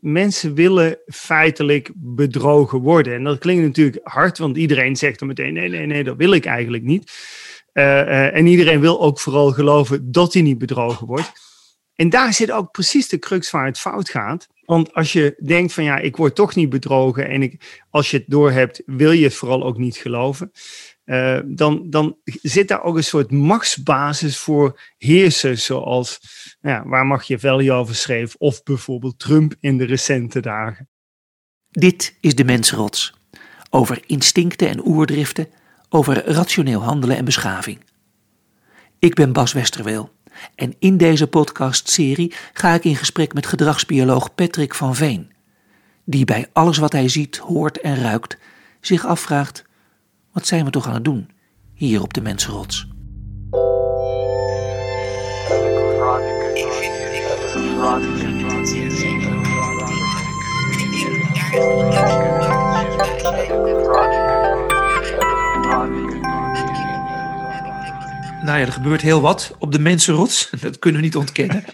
Mensen willen feitelijk bedrogen worden. En dat klinkt natuurlijk hard, want iedereen zegt dan meteen: nee, nee, nee, dat wil ik eigenlijk niet. Uh, uh, en iedereen wil ook vooral geloven dat hij niet bedrogen wordt. En daar zit ook precies de crux waar het fout gaat. Want als je denkt van ja, ik word toch niet bedrogen en ik, als je het doorhebt, wil je het vooral ook niet geloven. Uh, dan, dan zit daar ook een soort machtsbasis voor heersers, zoals ja, waar Machiavelli over schreef, of bijvoorbeeld Trump in de recente dagen. Dit is de mensrots. Over instincten en oerdriften, over rationeel handelen en beschaving. Ik ben Bas Westerweel en in deze podcastserie ga ik in gesprek met gedragsbioloog Patrick van Veen, die bij alles wat hij ziet, hoort en ruikt zich afvraagt: wat zijn we toch aan het doen hier op de mensenrots? Nou ja, er gebeurt heel wat op de mensenrots. Dat kunnen we niet ontkennen.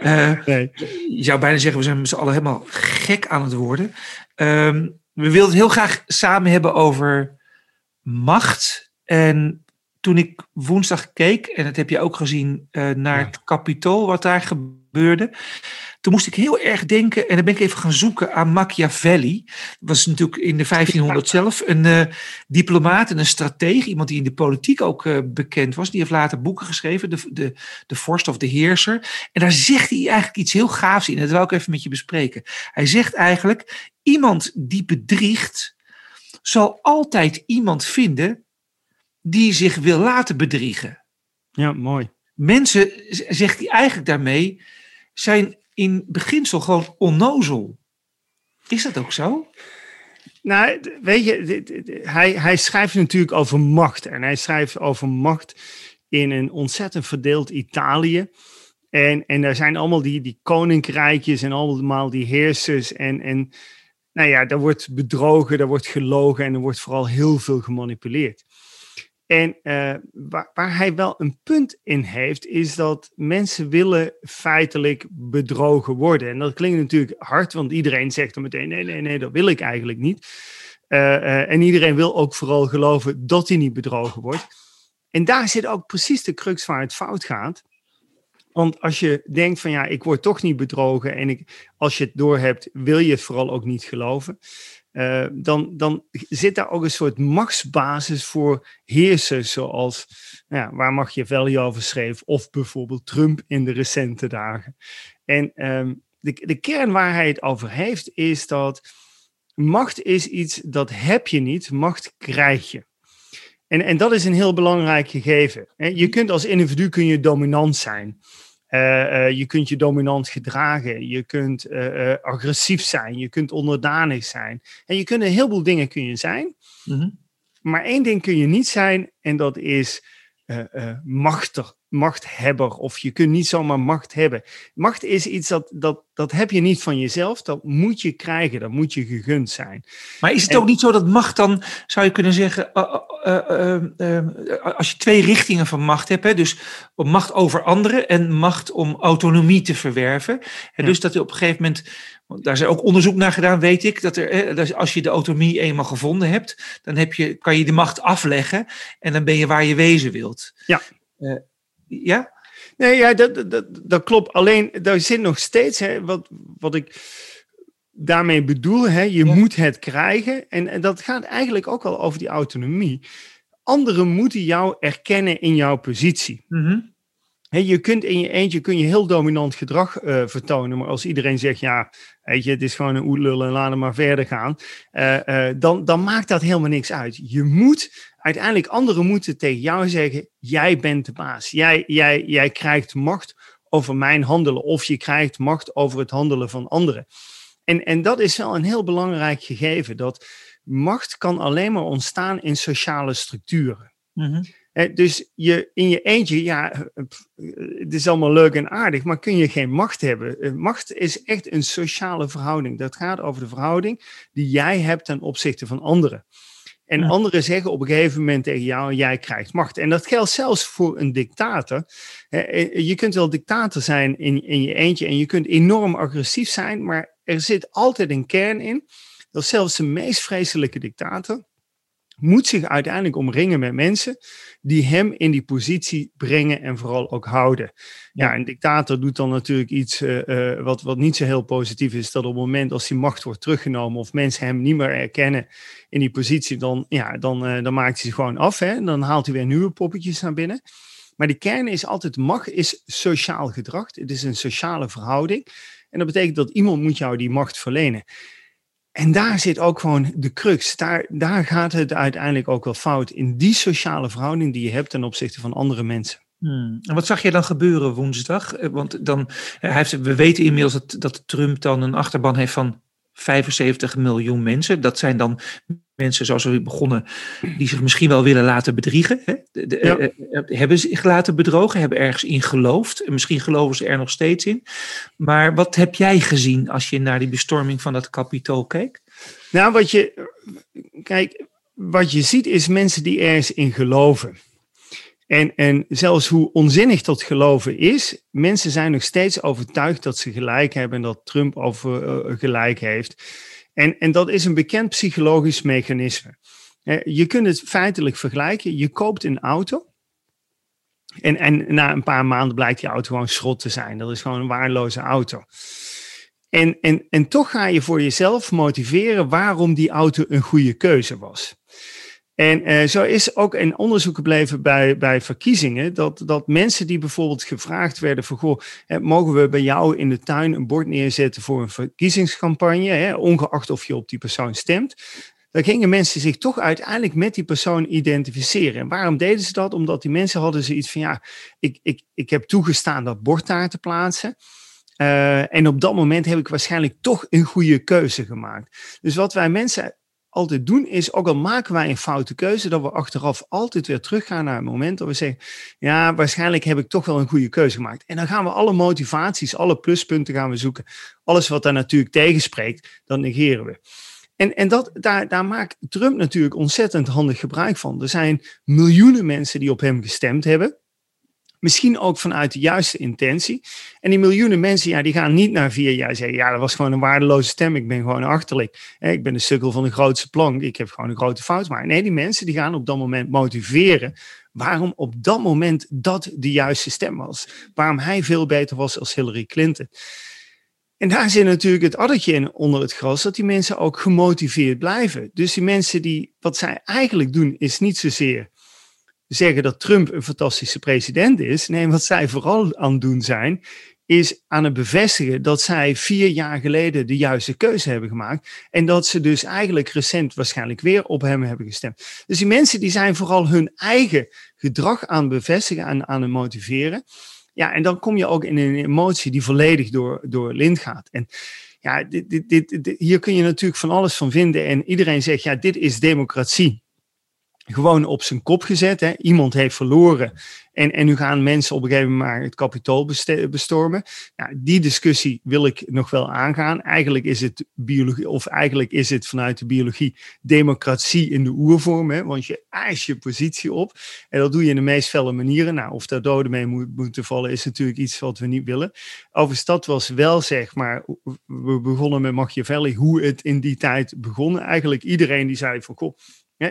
Uh, nee. Je zou bijna zeggen, we zijn met z'n allen helemaal gek aan het worden. Uh, we wilden het heel graag samen hebben over macht. En toen ik woensdag keek, en dat heb je ook gezien, uh, naar ja. het kapitool, wat daar gebeurde. Toen moest ik heel erg denken, en dan ben ik even gaan zoeken aan Machiavelli. Dat was natuurlijk in de 1500 zelf een uh, diplomaat en een strateeg. Iemand die in de politiek ook uh, bekend was. Die heeft later boeken geschreven, de, de, de Vorst of de Heerser. En daar zegt hij eigenlijk iets heel gaafs in. Dat wil ik even met je bespreken. Hij zegt eigenlijk, iemand die bedriegt, zal altijd iemand vinden die zich wil laten bedriegen. Ja, mooi. Mensen, zegt hij eigenlijk daarmee, zijn in beginsel gewoon onnozel. Is dat ook zo? Nou, weet je, hij, hij schrijft natuurlijk over macht. En hij schrijft over macht in een ontzettend verdeeld Italië. En, en daar zijn allemaal die, die koninkrijkjes en allemaal die heersers. En, en nou ja, daar wordt bedrogen, daar wordt gelogen en er wordt vooral heel veel gemanipuleerd. En uh, waar, waar, hij wel een punt in heeft, is dat mensen willen feitelijk bedrogen worden. En dat klinkt natuurlijk hard, want iedereen zegt dan meteen: nee, nee, nee, dat wil ik eigenlijk niet. Uh, uh, en iedereen wil ook vooral geloven dat hij niet bedrogen wordt. En daar zit ook precies de crux waar het fout gaat. Want als je denkt van ja, ik word toch niet bedrogen en ik, als je het doorhebt, wil je het vooral ook niet geloven. Uh, dan, dan zit daar ook een soort machtsbasis voor heersers, zoals nou ja, waar Machiavelli over schreef, of bijvoorbeeld Trump in de recente dagen. En um, de, de kern waar hij het over heeft, is dat macht is iets dat heb je niet, macht krijg je. En, en dat is een heel belangrijk gegeven. Je kunt als individu kun je dominant zijn. Uh, uh, je kunt je dominant gedragen, je kunt uh, agressief zijn, je kunt onderdanig zijn. En je kunt een heleboel dingen kun je zijn. Mm-hmm. Maar één ding kun je niet zijn en dat is machtig, machthebber. Of je kunt niet zomaar macht hebben. Macht is iets dat, dat, dat heb je niet van jezelf, dat moet je krijgen, dat moet je gegund zijn. Maar is het en, ook niet zo dat macht dan, zou je kunnen zeggen, uh, uh, als je twee richtingen van macht hebt, hè, dus macht over anderen en macht om autonomie te verwerven. En dus dat je op een gegeven moment, daar is ook onderzoek naar gedaan, weet ik, dat er, dat als je de autonomie eenmaal gevonden hebt, dan heb je, kan je de macht afleggen en dan ben je waar je wezen wilt. Ja. Ja? Nee, ja, dat, dat, dat klopt. Alleen, daar zit nog steeds, hè, wat, wat ik daarmee bedoel, hè, je ja. moet het krijgen. En, en dat gaat eigenlijk ook al over die autonomie. Anderen moeten jou erkennen in jouw positie. Mm-hmm. He, je kunt in je eentje kun je heel dominant gedrag uh, vertonen, maar als iedereen zegt, ja, weet je, het is gewoon een oetlul en laat hem maar verder gaan, uh, uh, dan, dan maakt dat helemaal niks uit. Je moet, uiteindelijk, anderen moeten tegen jou zeggen, jij bent de baas. Jij, jij, jij krijgt macht over mijn handelen of je krijgt macht over het handelen van anderen. En, en dat is wel een heel belangrijk gegeven, dat macht kan alleen maar ontstaan in sociale structuren. Mm-hmm. Dus je, in je eentje, ja, het is allemaal leuk en aardig, maar kun je geen macht hebben. Macht is echt een sociale verhouding. Dat gaat over de verhouding die jij hebt ten opzichte van anderen. En anderen zeggen op een gegeven moment tegen jou, jij krijgt macht. En dat geldt zelfs voor een dictator. Je kunt wel dictator zijn in, in je eentje en je kunt enorm agressief zijn, maar er zit altijd een kern in dat zelfs de meest vreselijke dictator moet zich uiteindelijk omringen met mensen die hem in die positie brengen en vooral ook houden. Ja, een dictator doet dan natuurlijk iets uh, wat, wat niet zo heel positief is, dat op het moment als die macht wordt teruggenomen of mensen hem niet meer erkennen in die positie, dan, ja, dan, uh, dan maakt hij zich gewoon af. Hè? Dan haalt hij weer nieuwe poppetjes naar binnen. Maar die kern is altijd, macht is sociaal gedrag. Het is een sociale verhouding. En dat betekent dat iemand moet jou die macht verlenen. En daar zit ook gewoon de crux. Daar, daar gaat het uiteindelijk ook wel fout. In die sociale verhouding die je hebt ten opzichte van andere mensen. Hmm. En wat zag je dan gebeuren woensdag? Eh, want dan, hij heeft, we weten inmiddels dat, dat Trump dan een achterban heeft van 75 miljoen mensen. Dat zijn dan mensen, zoals we begonnen, die zich misschien wel willen laten bedriegen. Hè? De, eh, eh, hebben zich laten bedrogen, hebben ergens in geloofd. En misschien geloven ze er nog steeds in. Maar wat heb jij gezien als je naar die bestorming van dat kapitool keek? Nou, wat je, kijk, wat je ziet is mensen die ergens in geloven. En, en zelfs hoe onzinnig dat geloven is, mensen zijn nog steeds overtuigd dat ze gelijk hebben en dat Trump over uh, gelijk heeft. En, en dat is een bekend psychologisch mechanisme. je kunt het feitelijk vergelijken. Je koopt een auto. En, en na een paar maanden blijkt die auto gewoon schrot te zijn. Dat is gewoon een waardeloze auto. En, en, en toch ga je voor jezelf motiveren waarom die auto een goede keuze was. En uh, zo is ook een onderzoek gebleven bij, bij verkiezingen, dat, dat mensen die bijvoorbeeld gevraagd werden van, goh, hè, mogen we bij jou in de tuin een bord neerzetten voor een verkiezingscampagne, hè, ongeacht of je op die persoon stemt, dan gingen mensen zich toch uiteindelijk met die persoon identificeren. En waarom deden ze dat? Omdat die mensen hadden zoiets van, ja, ik, ik, ik heb toegestaan dat bord daar te plaatsen. Uh, en op dat moment heb ik waarschijnlijk toch een goede keuze gemaakt. Dus wat wij mensen altijd doen, is ook al maken wij een foute keuze, dat we achteraf altijd weer teruggaan naar het moment dat we zeggen, ja, waarschijnlijk heb ik toch wel een goede keuze gemaakt. En dan gaan we alle motivaties, alle pluspunten gaan we zoeken. Alles wat daar natuurlijk tegenspreekt, dat negeren we. En, en dat, daar, daar maakt Trump natuurlijk ontzettend handig gebruik van. Er zijn miljoenen mensen die op hem gestemd hebben. Misschien ook vanuit de juiste intentie. En die miljoenen mensen, ja, die gaan niet na vier jaar zeggen: ja, dat was gewoon een waardeloze stem. Ik ben gewoon achterlijk. Ik ben de sukkel van de grootste plank. Ik heb gewoon een grote fout gemaakt. Nee, die mensen die gaan op dat moment motiveren. Waarom op dat moment dat de juiste stem was. Waarom hij veel beter was als Hillary Clinton. En daar zit natuurlijk het addertje in onder het gras, dat die mensen ook gemotiveerd blijven. Dus die mensen die, wat zij eigenlijk doen, is niet zozeer zeggen dat Trump een fantastische president is. Nee, wat zij vooral aan het doen zijn, is aan het bevestigen dat zij vier jaar geleden de juiste keuze hebben gemaakt. En dat ze dus eigenlijk recent waarschijnlijk weer op hem hebben gestemd. Dus die mensen die zijn vooral hun eigen gedrag aan het bevestigen en aan het motiveren. Ja, en dan kom je ook in een emotie die volledig door, door lint gaat. En ja, dit, dit, dit, hier kun je natuurlijk van alles van vinden. En iedereen zegt, ja, dit is democratie gewoon op zijn kop gezet. Hè. Iemand heeft verloren en, en nu gaan mensen op een gegeven moment het kapitool bestormen. Nou, die discussie wil ik nog wel aangaan. Eigenlijk is het biologie, of eigenlijk is het vanuit de biologie democratie in de oervorm. Hè, want je eist je positie op. En dat doe je in de meest felle manieren. Nou, of daar doden mee moet, moeten vallen, is natuurlijk iets wat we niet willen. Overigens, dat was wel zeg maar, we begonnen met Machiavelli, hoe het in die tijd begon. Eigenlijk iedereen die zei van, goh,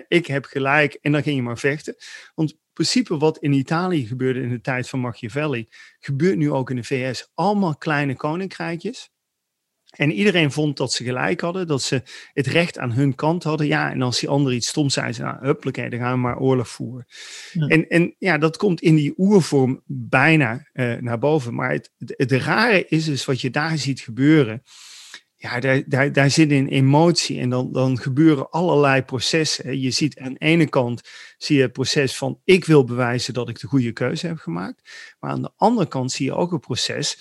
ik heb gelijk en dan ging je maar vechten. Want in principe wat in Italië gebeurde in de tijd van Machiavelli, gebeurt nu ook in de VS. Allemaal kleine koninkrijkjes. En iedereen vond dat ze gelijk hadden, dat ze het recht aan hun kant hadden. Ja, en als die ander iets stom zei, ze, nou, dan gaan we maar oorlog voeren. En, en ja, dat komt in die oervorm bijna uh, naar boven. Maar het, het, het, rare is dus wat je daar ziet gebeuren, ja, daar, daar, daar zit een emotie en dan, dan gebeuren allerlei processen. Je ziet aan de ene kant zie je het proces van ik wil bewijzen dat ik de goede keuze heb gemaakt. Maar aan de andere kant zie je ook een proces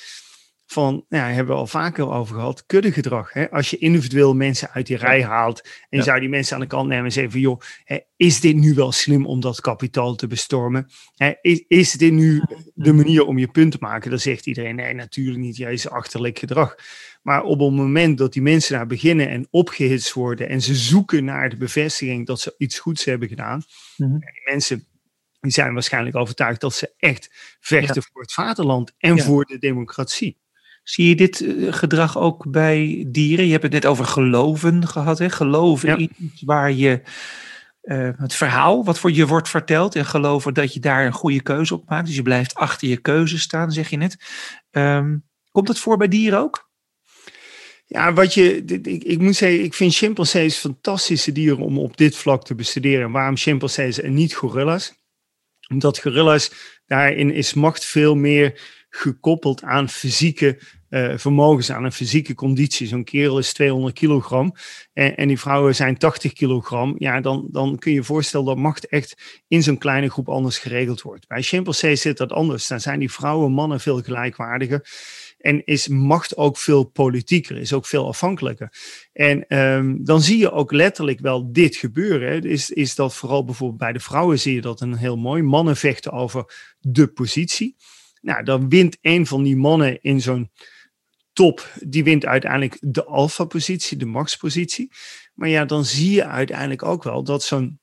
van, nou, hebben we al vaker over gehad, kuddegedrag. Hè? Als je individueel mensen uit die rij haalt en je zou die mensen aan de kant nemen en zeggen van, joh, hè, is dit nu wel slim om dat kapitaal te bestormen? Hè, is, is dit nu de manier om je punt te maken? Dan zegt iedereen, nee, natuurlijk niet, jij is achterlijk gedrag. Maar op het moment dat die mensen daar beginnen en opgehitst worden en ze zoeken naar de bevestiging dat ze iets goeds hebben gedaan, mm die mensen die zijn waarschijnlijk overtuigd dat ze echt vechten voor het vaderland en voor de democratie. Zie je dit eh, gedrag ook bij dieren? Je hebt het net over geloven gehad, hè? Geloven in iets waar je uh, het verhaal wat voor je wordt verteld en geloven dat je daar een goede keuze op maakt. Dus je blijft achter je keuze staan, zeg je net. Um, komt het voor bij dieren ook? Ja, wat je, ik, ik moet zeggen, ik vind chimpansees fantastische dieren om op dit vlak te bestuderen. Waarom chimpansees en niet gorilla's? Omdat gorilla's, daarin is macht veel meer gekoppeld aan fysieke uh, vermogens, aan een fysieke conditie. Zo'n kerel is 200 kilogram en, en, die vrouwen zijn 80 kilogram. Ja, dan, dan kun je je voorstellen dat macht echt in zo'n kleine groep anders geregeld wordt. Bij chimpansees zit dat anders. Dan zijn die vrouwen mannen veel gelijkwaardiger. En is macht ook veel politieker, is ook veel afhankelijker. En um, dan zie je ook letterlijk wel dit gebeuren. Is, is dat vooral bijvoorbeeld bij de vrouwen zie je dat een heel mooi. Mannen vechten over de positie. Nou, dan wint een van die mannen in zo'n top, die wint uiteindelijk de alfa-positie, de max-positie. Maar ja, dan zie je uiteindelijk ook wel dat zo'n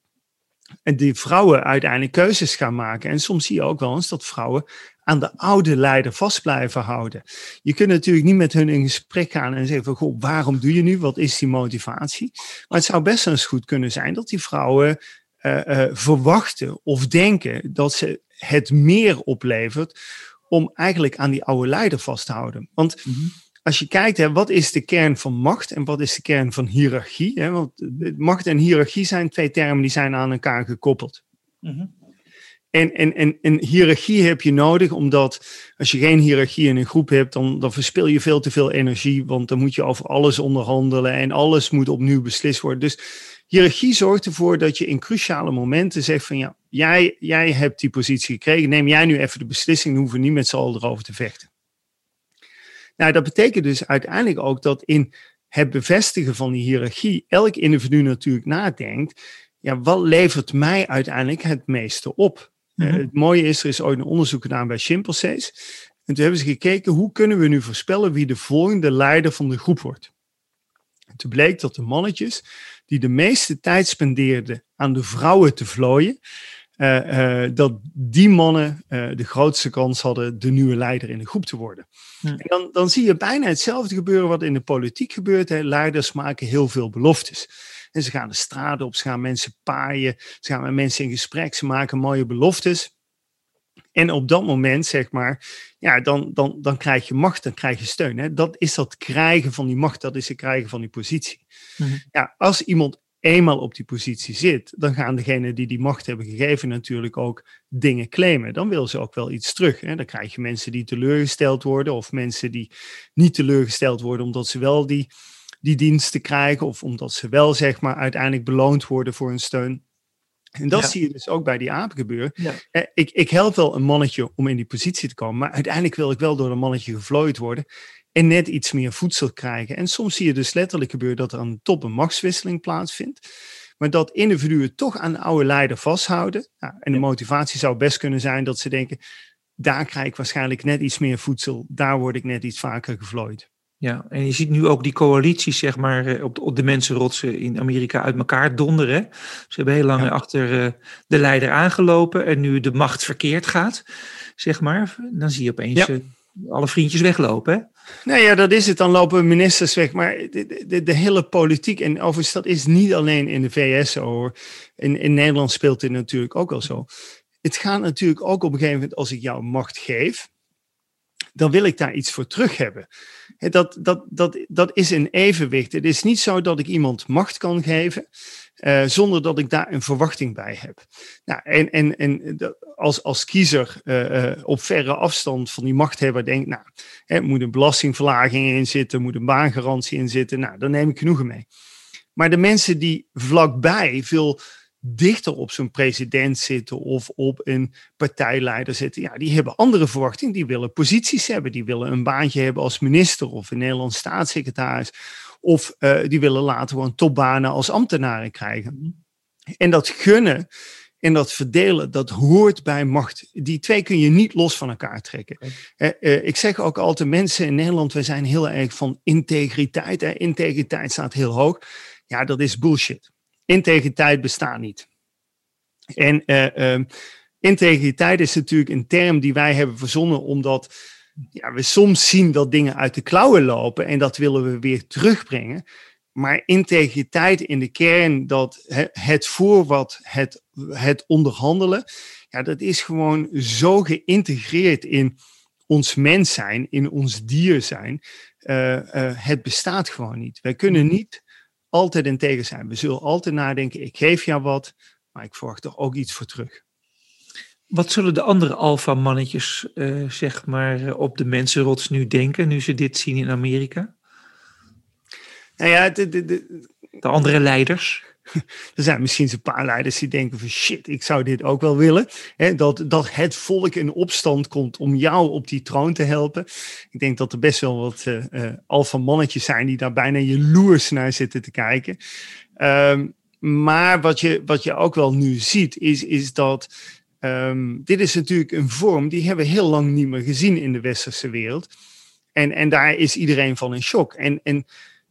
die vrouwen uiteindelijk keuzes gaan maken. En soms zie je ook wel eens dat vrouwen aan de oude leider vast blijven houden. Je kunt natuurlijk niet met hun in gesprek gaan en zeggen van, goh, waarom doe je nu? Wat is die motivatie? Maar het zou best eens goed kunnen zijn dat die vrouwen uh, uh, verwachten of denken dat ze het meer oplevert om eigenlijk aan die oude leider vast te houden. Want mm -hmm. als je kijkt, hè, wat is de kern van macht en wat is de kern van hiërarchie? Hè? Want macht en hiërarchie zijn twee termen die zijn aan elkaar gekoppeld. Mm -hmm. En, en, en, en hiërarchie heb je nodig, omdat als je geen hiërarchie in een groep hebt, dan, dan verspil je veel te veel energie, want dan moet je over alles onderhandelen en alles moet opnieuw beslist worden. Dus hiërarchie zorgt ervoor dat je in cruciale momenten zegt van ja, jij, jij hebt die positie gekregen, neem jij nu even de beslissing, dan hoeven we niet met z'n allen erover te vechten. Nou, dat betekent dus uiteindelijk ook dat in het bevestigen van die hiërarchie elk individu natuurlijk nadenkt, ja, wat levert mij uiteindelijk het meeste op? Mm -hmm. het mooie is, er is ooit een onderzoek gedaan bij chimpansees. En toen hebben ze gekeken, hoe kunnen we nu voorspellen wie de volgende leider van de groep wordt? En toen bleek dat de mannetjes die de meeste tijd spendeerden aan de vrouwen te vlooien, uh, uh, dat die mannen uh, de grootste kans hadden de nieuwe leider in de groep te worden. En dan, dan zie je bijna hetzelfde gebeuren wat in de politiek gebeurt. Hè. Leiders maken heel veel beloftes. En ze gaan de straten op, ze gaan mensen paaien, ze gaan met mensen in gesprek, ze maken mooie beloftes. En op dat moment, zeg maar, ja, dan, dan, dan krijg je macht, dan krijg je steun. Hè? Dat is dat krijgen van die macht, dat is het krijgen van die positie. Mm -hmm. Ja, als iemand eenmaal op die positie zit, dan gaan degenen die die macht hebben gegeven natuurlijk ook dingen claimen. Dan willen ze ook wel iets terug. Hè? Dan krijg je mensen die teleurgesteld worden of mensen die niet teleurgesteld worden omdat ze wel die die diensten krijgen of omdat ze wel zeg maar uiteindelijk beloond worden voor hun steun. En dat ja. zie je dus ook bij die apen gebeuren. Ja. Eh, ik, ik help wel een mannetje om in die positie te komen, maar uiteindelijk wil ik wel door een mannetje gevlooid worden en net iets meer voedsel krijgen. En soms zie je dus letterlijk gebeuren dat er aan de top een machtswisseling plaatsvindt. Maar dat individuen toch aan de oude leider vasthouden. Nou, en de motivatie zou best kunnen zijn dat ze denken, daar krijg ik waarschijnlijk net iets meer voedsel, daar word ik net iets vaker gevlooid. Ja, en je ziet nu ook die coalities, zeg maar, eh, op de, op de mensenrotsen in Amerika uit elkaar donderen. Ze hebben heel lang ja. achter uh, de leider aangelopen en nu de macht verkeerd gaat, zeg maar. Dan zie je opeens ja. uh, alle vriendjes weglopen, hè? Nou ja, dat is het. Dan lopen ministers weg. Maar de, de, de, hele politiek, en overigens dat is niet alleen in de VS zo hoor. In, in Nederland speelt dit natuurlijk ook al zo. Het gaat natuurlijk ook op een gegeven moment, als ik jou macht geef, dan wil ik daar iets voor terug hebben. Dat, dat, dat, dat is een evenwicht. Het is niet zo dat ik iemand macht kan geven uh, zonder dat ik daar een verwachting bij heb. Nou, en en, en als, als kiezer uh, uh, op verre afstand van die machthebber denkt, nou, er moet een belastingverlaging in zitten, moet een baangarantie in zitten, nou, dan neem ik genoegen mee. Maar de mensen die vlakbij veel dichter op zo'n president zitten of op een partijleider zitten, ja, die hebben andere verwachtingen. Die willen posities hebben, die willen een baantje hebben als minister of een Nederlands staatssecretaris. Of uh, die willen later gewoon topbanen als ambtenaren krijgen. En dat gunnen en dat verdelen, dat hoort bij macht. Die twee kun je niet los van elkaar trekken. Uh, uh, ik zeg ook altijd, mensen in Nederland, we zijn heel erg van integriteit. Hè? Integriteit staat heel hoog. Ja, dat is bullshit. Integriteit bestaat niet. En uh, integriteit is natuurlijk een term die wij hebben verzonnen omdat ja, we soms zien dat dingen uit de klauwen lopen en dat willen we weer terugbrengen. Maar integriteit in de kern, dat het voor wat het, het onderhandelen, ja, dat is gewoon zo geïntegreerd in ons mens zijn, in ons dier zijn. Uh, uh, het bestaat gewoon niet. Wij kunnen mm-hmm. niet altijd integer zijn. We zullen altijd nadenken, ik geef jou wat, maar ik verwacht er ook iets voor terug. Wat zullen de andere alfamannetjes, uh, zeg maar, op de mensenrots nu denken, nu ze dit zien in Amerika? Nou ja, de, de, de, de andere leiders. Er zijn misschien een paar leiders die denken van shit, ik zou dit ook wel willen. dat, dat het volk in opstand komt om jou op die troon te helpen. Ik denk dat er best wel wat uh, uh, alfa mannetjes zijn die daar bijna jaloers naar zitten te kijken. Um, maar wat je, wat je ook wel nu ziet, is, is dat um, dit is natuurlijk een vorm die hebben we heel lang niet meer gezien in de westerse wereld. En, en daar is iedereen van in shock. En, en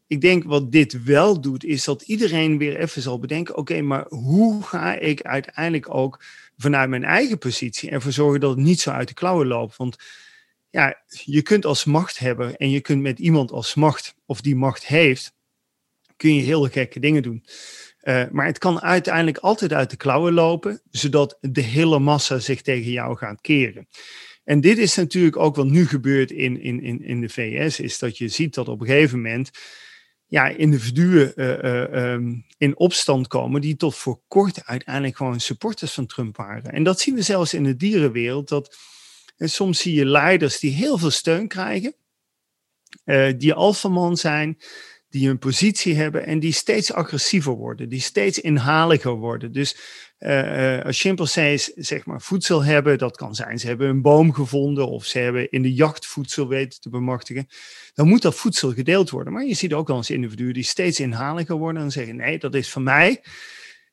ik denk wat dit wel doet, is dat iedereen weer even zal bedenken: oké, maar hoe ga ik uiteindelijk ook vanuit mijn eigen positie ervoor zorgen dat het niet zo uit de klauwen loopt? Want ja, je kunt als machthebber en je kunt met iemand als macht, of die macht heeft, kun je heel gekke dingen doen. Uh, maar het kan uiteindelijk altijd uit de klauwen lopen, zodat de hele massa zich tegen jou gaat keren. En dit is natuurlijk ook wat nu gebeurt in, in, in, in de VS, is dat je ziet dat op een gegeven moment ja, individuen uh, um, in opstand komen die tot voor kort uiteindelijk gewoon supporters van Trump waren. En dat zien we zelfs in de dierenwereld, dat en soms zie je leiders die heel veel steun krijgen, die alfaman zijn, die een positie hebben en die steeds agressiever worden, die steeds inhaliger worden. Dus uh, als chimpansees zeg maar voedsel hebben, dat kan zijn ze hebben een boom gevonden of ze hebben in de jacht voedsel weten te bemachtigen, dan moet dat voedsel gedeeld worden. Maar je ziet ook wel eens individuen die steeds inhaliger worden en zeggen nee, dat is van mij.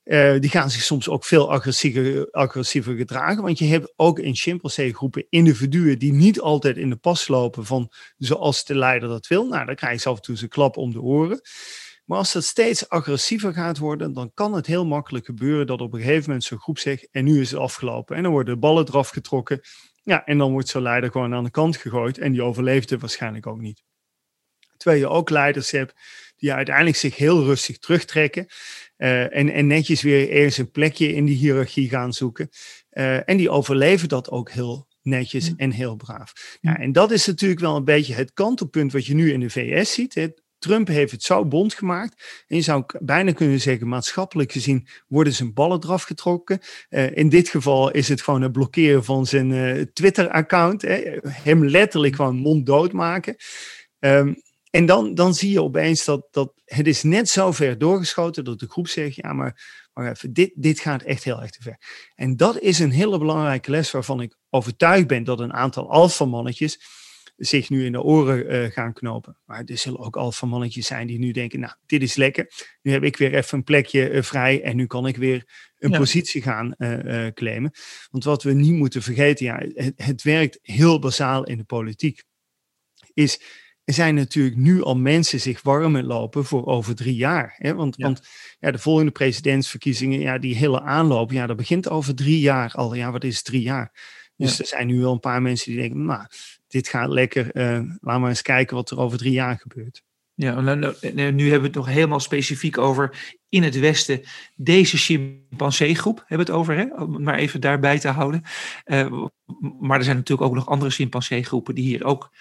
Uh, die gaan zich soms ook veel agressiever, agressiever gedragen. Want je hebt ook in chimpansee-groepen individuen die niet altijd in de pas lopen van zoals de leider dat wil. Nou, dan krijg je af en toe een klap om de oren. Maar als dat steeds agressiever gaat worden, dan kan het heel makkelijk gebeuren dat op een gegeven moment zo'n groep zegt: en nu is het afgelopen. En dan worden de ballen eraf getrokken. Ja, en dan wordt zo'n leider gewoon aan de kant gegooid en die overleeft het waarschijnlijk ook niet. Terwijl je ook leiders hebt die uiteindelijk zich heel rustig terugtrekken. Uh, en, en netjes weer ergens een plekje in die hiërarchie gaan zoeken. Uh, en die overleven dat ook heel netjes en heel braaf. Ja, en dat is natuurlijk wel een beetje het kantelpunt wat je nu in de VS ziet. Hè. Trump heeft het zo bond gemaakt. En je zou bijna kunnen zeggen, maatschappelijk gezien worden zijn ballen eraf getrokken. Uh, in dit geval is het gewoon het blokkeren van zijn uh, Twitter-account. Hem letterlijk gewoon monddood maken. Um, en dan, dan zie je opeens dat, dat het is net zo ver doorgeschoten dat de groep zegt, ja maar, maar even, dit, dit gaat echt heel erg te ver. En dat is een hele belangrijke les waarvan ik overtuigd ben dat een aantal alfamannetjes zich nu in de oren uh, gaan knopen. Maar er zullen ook alfamannetjes zijn die nu denken, nou dit is lekker, nu heb ik weer even een plekje uh, vrij en nu kan ik weer een ja. positie gaan uh, claimen. Want wat we niet moeten vergeten, ja, het, het werkt heel basaal in de politiek, is zijn natuurlijk nu al mensen zich warm lopen voor over drie jaar. Hè? Want, ja. want ja, de volgende presidentsverkiezingen, ja, die hele aanloop, ja, dat begint over drie jaar al. Ja, wat is drie jaar? Dus ja. er zijn nu al een paar mensen die denken, nou, dit gaat lekker. Uh, laat maar eens kijken wat er over drie jaar gebeurt. Ja, nou, nou, nu hebben we het nog helemaal specifiek over in het Westen deze chimpanseegroep hebben we het over, hè? om maar even daarbij te houden. Uh, maar er zijn natuurlijk ook nog andere chimpanseegroepen die hier ook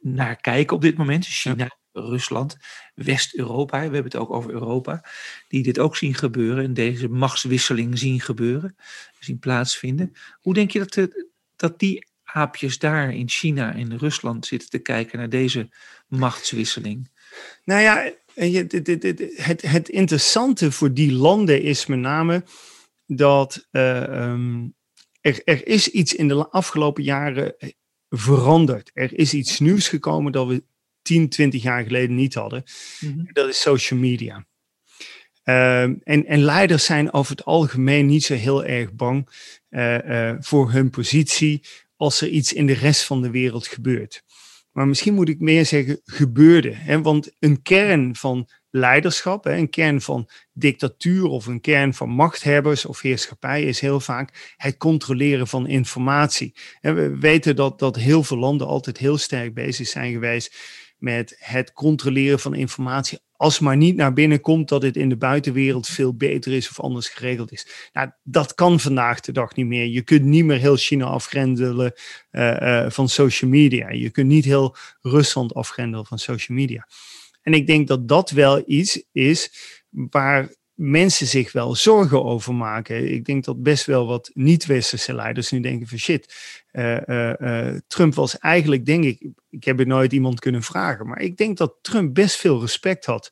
naar kijken op dit moment. China, ja. Rusland, West-Europa, we hebben het ook over Europa, die dit ook zien gebeuren en deze machtswisseling zien gebeuren, zien plaatsvinden. Hoe denk je dat, de, dat die aapjes daar in China en Rusland zitten te kijken naar deze machtswisseling? Nou ja, het, het, interessante voor die landen is met name dat ehm, er, er is iets in de afgelopen jaren veranderd. Er is iets nieuws gekomen dat we 10, 20 jaar geleden niet hadden. Mhm. Dat is social media. Ehm, en, en, leiders zijn over het algemeen niet zo heel erg bang uh, uh, voor hun positie als er iets in de rest van de wereld gebeurt. Maar misschien moet ik meer zeggen gebeurde. Hè? Want een kern van leiderschap, een kern van dictatuur of een kern van machthebbers of heerschappij is heel vaak het controleren van informatie. En we weten dat, dat heel veel landen altijd heel sterk bezig zijn geweest met het controleren van informatie. Als maar niet naar binnen komt dat het in de buitenwereld veel beter is of anders geregeld is. Nou, dat kan vandaag de dag niet meer. Je kunt niet meer heel China afgrendelen uh, van social media. Je kunt niet heel Rusland afgrendelen van social media. En ik denk dat dat wel iets is waar mensen zich wel zorgen over maken. Ik denk dat best wel wat niet-westerse leiders nu denken van shit, uh, uh, Trump was eigenlijk, denk ik, ik heb het nooit iemand kunnen vragen, maar ik denk dat Trump best veel respect had.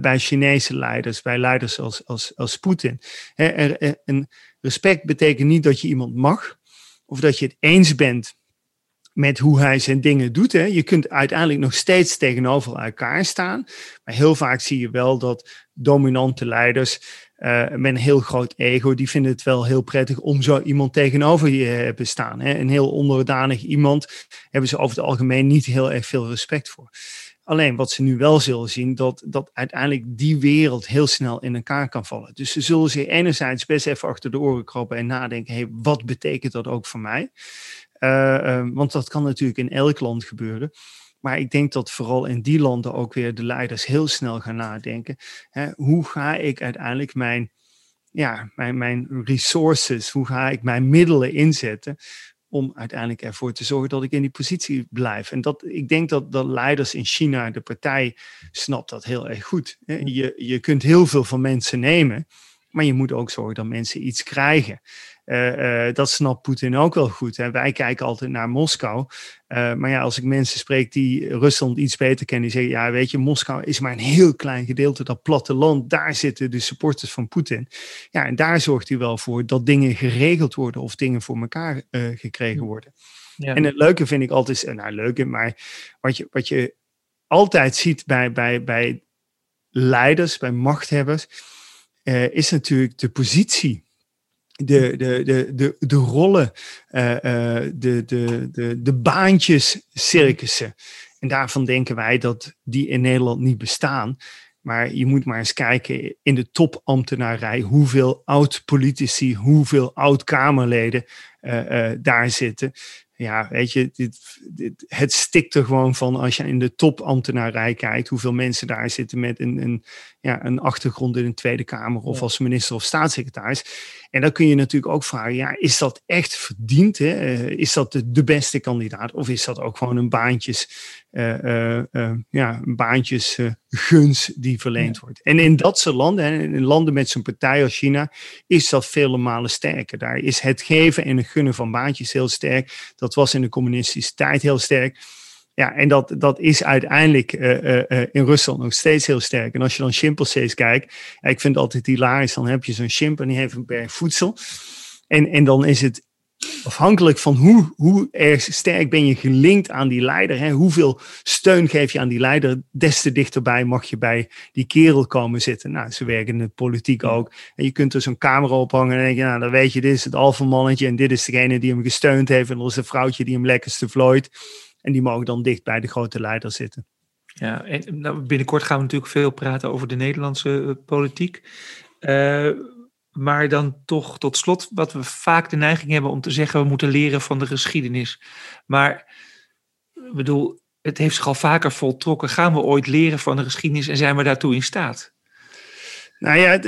bij Chinese leiders, bij leiders als, als, als Poetin. Respect betekent niet dat je iemand mag, of dat je het eens bent met hoe hij zijn dingen doet. Hè. Je kunt uiteindelijk nog steeds tegenover elkaar staan. Maar heel vaak zie je wel dat dominante leiders uh, met een heel groot ego, die vinden het wel heel prettig om zo iemand tegenover je te hebben staan. Hè. Een heel onderdanig iemand hebben ze over het algemeen niet heel erg veel respect voor. Alleen wat ze nu wel zullen zien, dat, dat uiteindelijk die wereld heel snel in elkaar kan vallen. Dus ze zullen zich enerzijds best even achter de oren kroppen en nadenken, hey, wat betekent dat ook voor mij? Uh, want dat kan natuurlijk in elk land gebeuren. Maar ik denk dat vooral in die landen ook weer de leiders heel snel gaan nadenken. Hè, hoe ga ik uiteindelijk mijn, ja, mijn, mijn resources, hoe ga ik mijn middelen inzetten om uiteindelijk ervoor te zorgen dat ik in die positie blijf. En dat, ik denk dat de leiders in China, de partij, snapt dat heel erg goed. Je, je kunt heel veel van mensen nemen, maar je moet ook zorgen dat mensen iets krijgen. Uh, uh, dat snapt Poetin ook wel goed. Hè. Wij kijken altijd naar Moskou. Uh, maar ja, als ik mensen spreek die Rusland iets beter kennen, die zeggen: Ja, weet je, Moskou is maar een heel klein gedeelte, dat platteland. Daar zitten de supporters van Poetin. Ja, en daar zorgt hij wel voor dat dingen geregeld worden of dingen voor elkaar gekregen worden. Ja. En het leuke vind ik altijd, nou, leuke, maar wat je, wat je altijd ziet bij, bij, bij leiders, bij machthebbers, is natuurlijk de positie de, de, de, de, de rollen, uh, uh, de, de, de, de baantjes circussen. En daarvan denken wij dat die in Nederland niet bestaan. Maar je moet maar eens kijken in de topambtenarij hoeveel oud-politici, hoeveel oud-Kamerleden uh, daar zitten ja, weet je, dit, dit, het stikt er gewoon van als je in de topambtenarij kijkt, hoeveel mensen daar zitten met een, een, ja, een achtergrond in een Tweede Kamer of als minister of staatssecretaris. En dan kun je natuurlijk ook vragen, ja, is dat echt verdiend? Hè? Eh, is dat de, de, beste kandidaat? Of is dat ook gewoon een baantjes, uh, uh, ja, een baantjes guns die verleend wordt? En in dat soort landen, in landen met zo'n partij als China, is dat vele malen sterker. Daar is het geven en het gunnen van baantjes heel sterk. Dat was in de communistische tijd heel sterk. Ja, en dat, dat is uiteindelijk uh, uh, in Rusland nog steeds heel sterk. En als je dan chimpansees kijkt, ja, ik vind het altijd hilarisch, dan heb je zo'n chimp en die heeft een berg voedsel. En, en dan is het afhankelijk van hoe, hoe erg sterk ben je gelinkt aan die leider. Hè? Hoeveel steun geef je aan die leider, des te dichterbij mag je bij die kerel komen zitten. Nou, ze werken in de politiek ook. En je kunt er zo'n camera ophangen en denk je, nou, dan weet je, dit is het alfamannetje en dit is degene die hem gesteund heeft en dat is het vrouwtje die hem lekkerste vlooit. En die mogen dan dicht bij de grote leider zitten. Ja, en nou, binnenkort gaan we natuurlijk veel praten over de Nederlandse uh, politiek. Uh, maar dan toch tot slot, wat we vaak de neiging hebben om te zeggen, we moeten leren van de geschiedenis. Maar ik bedoel, het heeft zich al vaker voltrokken. Gaan we ooit leren van de geschiedenis en zijn we daartoe in staat? Nou ja,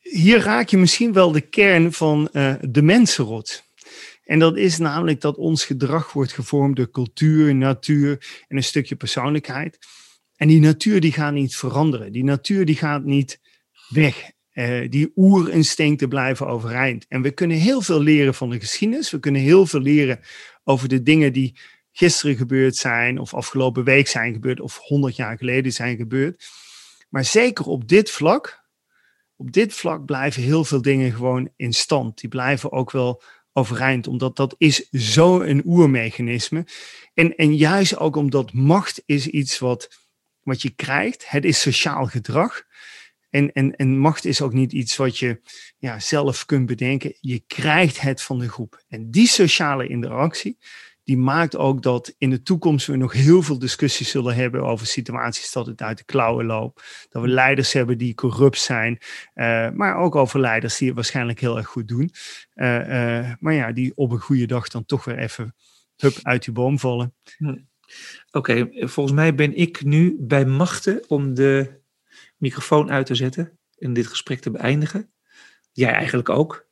hier raak je misschien wel de kern van uh, de mensenrot. En dat is namelijk dat ons gedrag wordt gevormd door cultuur, natuur en een stukje persoonlijkheid. En die natuur die gaat niet veranderen. Die natuur die gaat niet weg. Uh, die oerinstincten blijven overeind. En we kunnen heel veel leren van de geschiedenis. We kunnen heel veel leren over de dingen die gisteren gebeurd zijn, of afgelopen week zijn gebeurd, of honderd jaar geleden zijn gebeurd. Maar zeker op dit vlak op dit vlak blijven heel veel dingen gewoon in stand. Die blijven ook wel overeind, omdat dat is zo een oermechanisme. En, en juist ook omdat macht is iets wat, wat je krijgt. Het is sociaal gedrag. En, en, en macht is ook niet iets wat je ja, zelf kunt bedenken. Je krijgt het van de groep. En die sociale interactie, die maakt ook dat in de toekomst we nog heel veel discussies zullen hebben over situaties dat het uit de klauwen loopt. Dat we leiders hebben die corrupt zijn, uh, maar ook over leiders die het waarschijnlijk heel erg goed doen. Uh, uh, maar ja, die op een goede dag dan toch weer even hup, uit die boom vallen. Hm. Oké, okay, volgens mij ben ik nu bij machten om de microfoon uit te zetten en dit gesprek te beëindigen. Jij eigenlijk ook.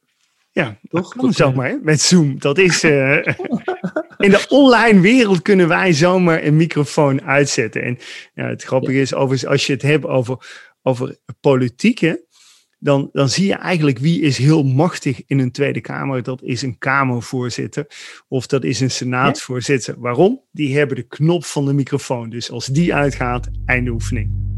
Ja, toch? Kan zomaar met Zoom. Dat is. In de online wereld kunnen wij zomaar een microfoon uitzetten. En ja, het grappige is, overigens, als je het hebt over, over politiek, dan, dan zie je eigenlijk wie is heel machtig in een Tweede Kamer. Dat is een Kamervoorzitter of dat is een Senaatsvoorzitter. Waarom? Die hebben de knop van de microfoon. Dus als die uitgaat, einde oefening.